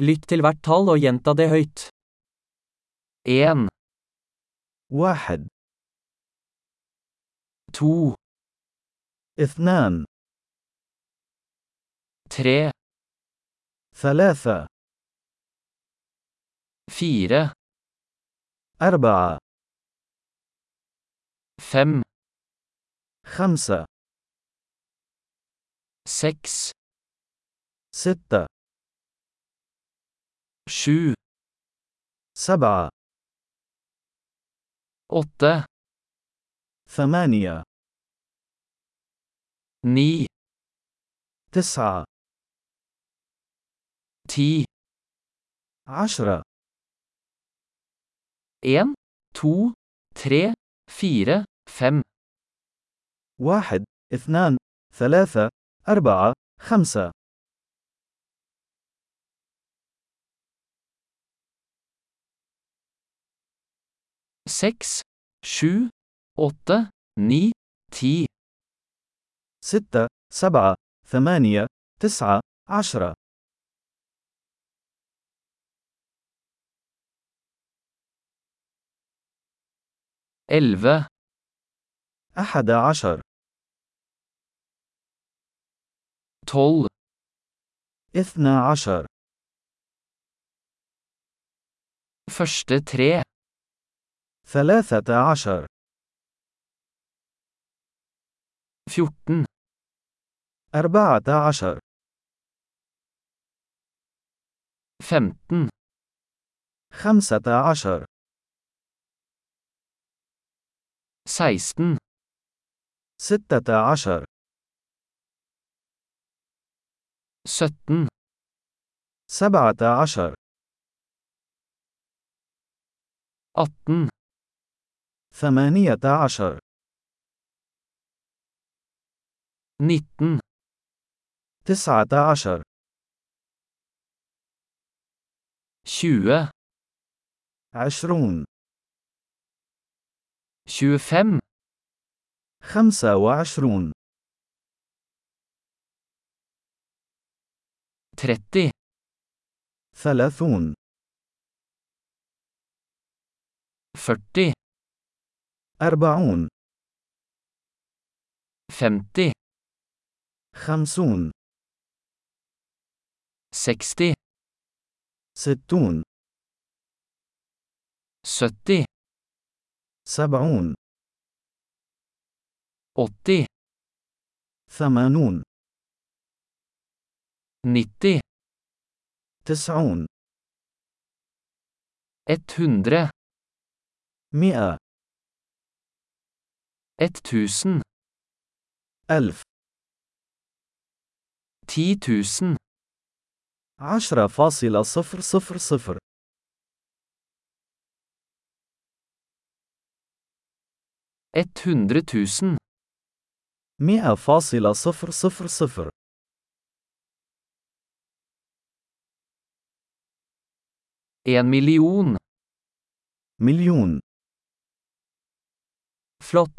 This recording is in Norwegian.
Lytt til hvert tall og gjenta det høyt. En, واحد to, اثنان tre, ثلاثة fire, أربعة fem, خمسة seks, ستة sju, سبعة åtte, ثمانية ni, تسعة ti, عشرة en, to, tre, fire, fem, واحد اثنان ثلاثة أربعة خمسة. 6, 7, 8, 9, 10 6, 7, 8, 9, 10 11 11 12 12 Første tre. ثلاثة عشر. fjorten, أربعة عشر. femten, خمسة عشر. seksten, ستة عشر. sytten, سبعة عشر. atten, ثمانية عشر. nitten, تسعة عشر. tjue, عشرون. tjuefem, خمسة وعشرون. tretti, ثلاثون. førti, أربعون femti, خمسون seksti, ستون sytti, سبعون åtti, ثمانون nitti, تسعون ett hundre, مئة ett tusen, ألف ti tusen, عشرة فاصلة صفر صفر صفر ett hundre tusen, مئة فاصلة صفر صفر صفر en million. مليون Flott!